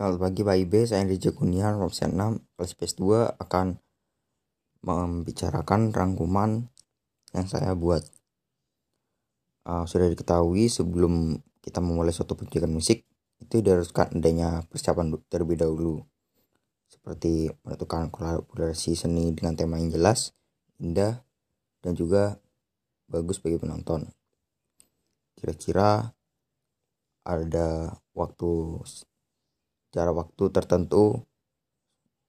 Selamat pagi Pak Ibe, saya Rija Kunian, Romsen 6, kelas PS2 akan membicarakan rangkuman yang saya buat. Uh, sudah diketahui sebelum kita memulai suatu pendidikan musik, itu diharuskan adanya persiapan terlebih dahulu. Seperti menentukan kolaborasi seni dengan tema yang jelas, indah, dan juga bagus bagi penonton. Kira-kira ada waktu jarak waktu tertentu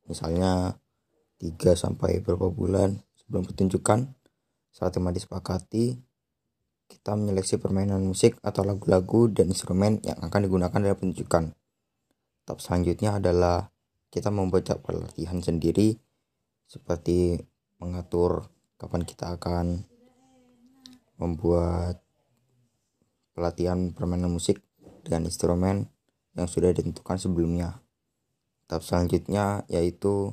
misalnya 3 sampai beberapa bulan sebelum pertunjukan saat tema disepakati kita menyeleksi permainan musik atau lagu-lagu dan instrumen yang akan digunakan dalam pertunjukan. Tahap selanjutnya adalah kita membuat pelatihan sendiri seperti mengatur kapan kita akan membuat pelatihan permainan musik dengan instrumen yang sudah ditentukan sebelumnya. Tahap selanjutnya yaitu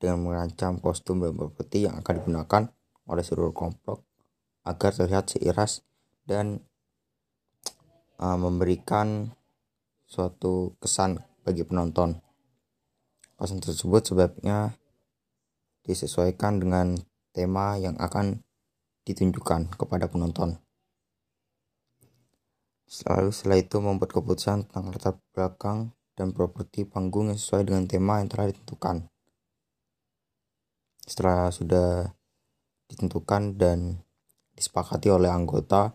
dengan merancang kostum dan properti yang akan digunakan oleh seluruh kelompok agar terlihat seiras dan uh, memberikan suatu kesan bagi penonton. Kostum tersebut sebabnya disesuaikan dengan tema yang akan ditunjukkan kepada penonton. Selalu setelah itu membuat keputusan tentang latar belakang dan properti panggung yang sesuai dengan tema yang telah ditentukan. Setelah sudah ditentukan dan disepakati oleh anggota,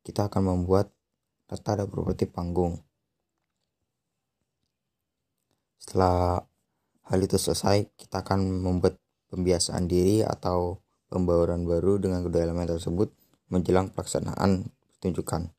kita akan membuat data dan properti panggung. Setelah hal itu selesai, kita akan membuat pembiasaan diri atau pembawaan baru dengan kedua elemen tersebut menjelang pelaksanaan pertunjukan.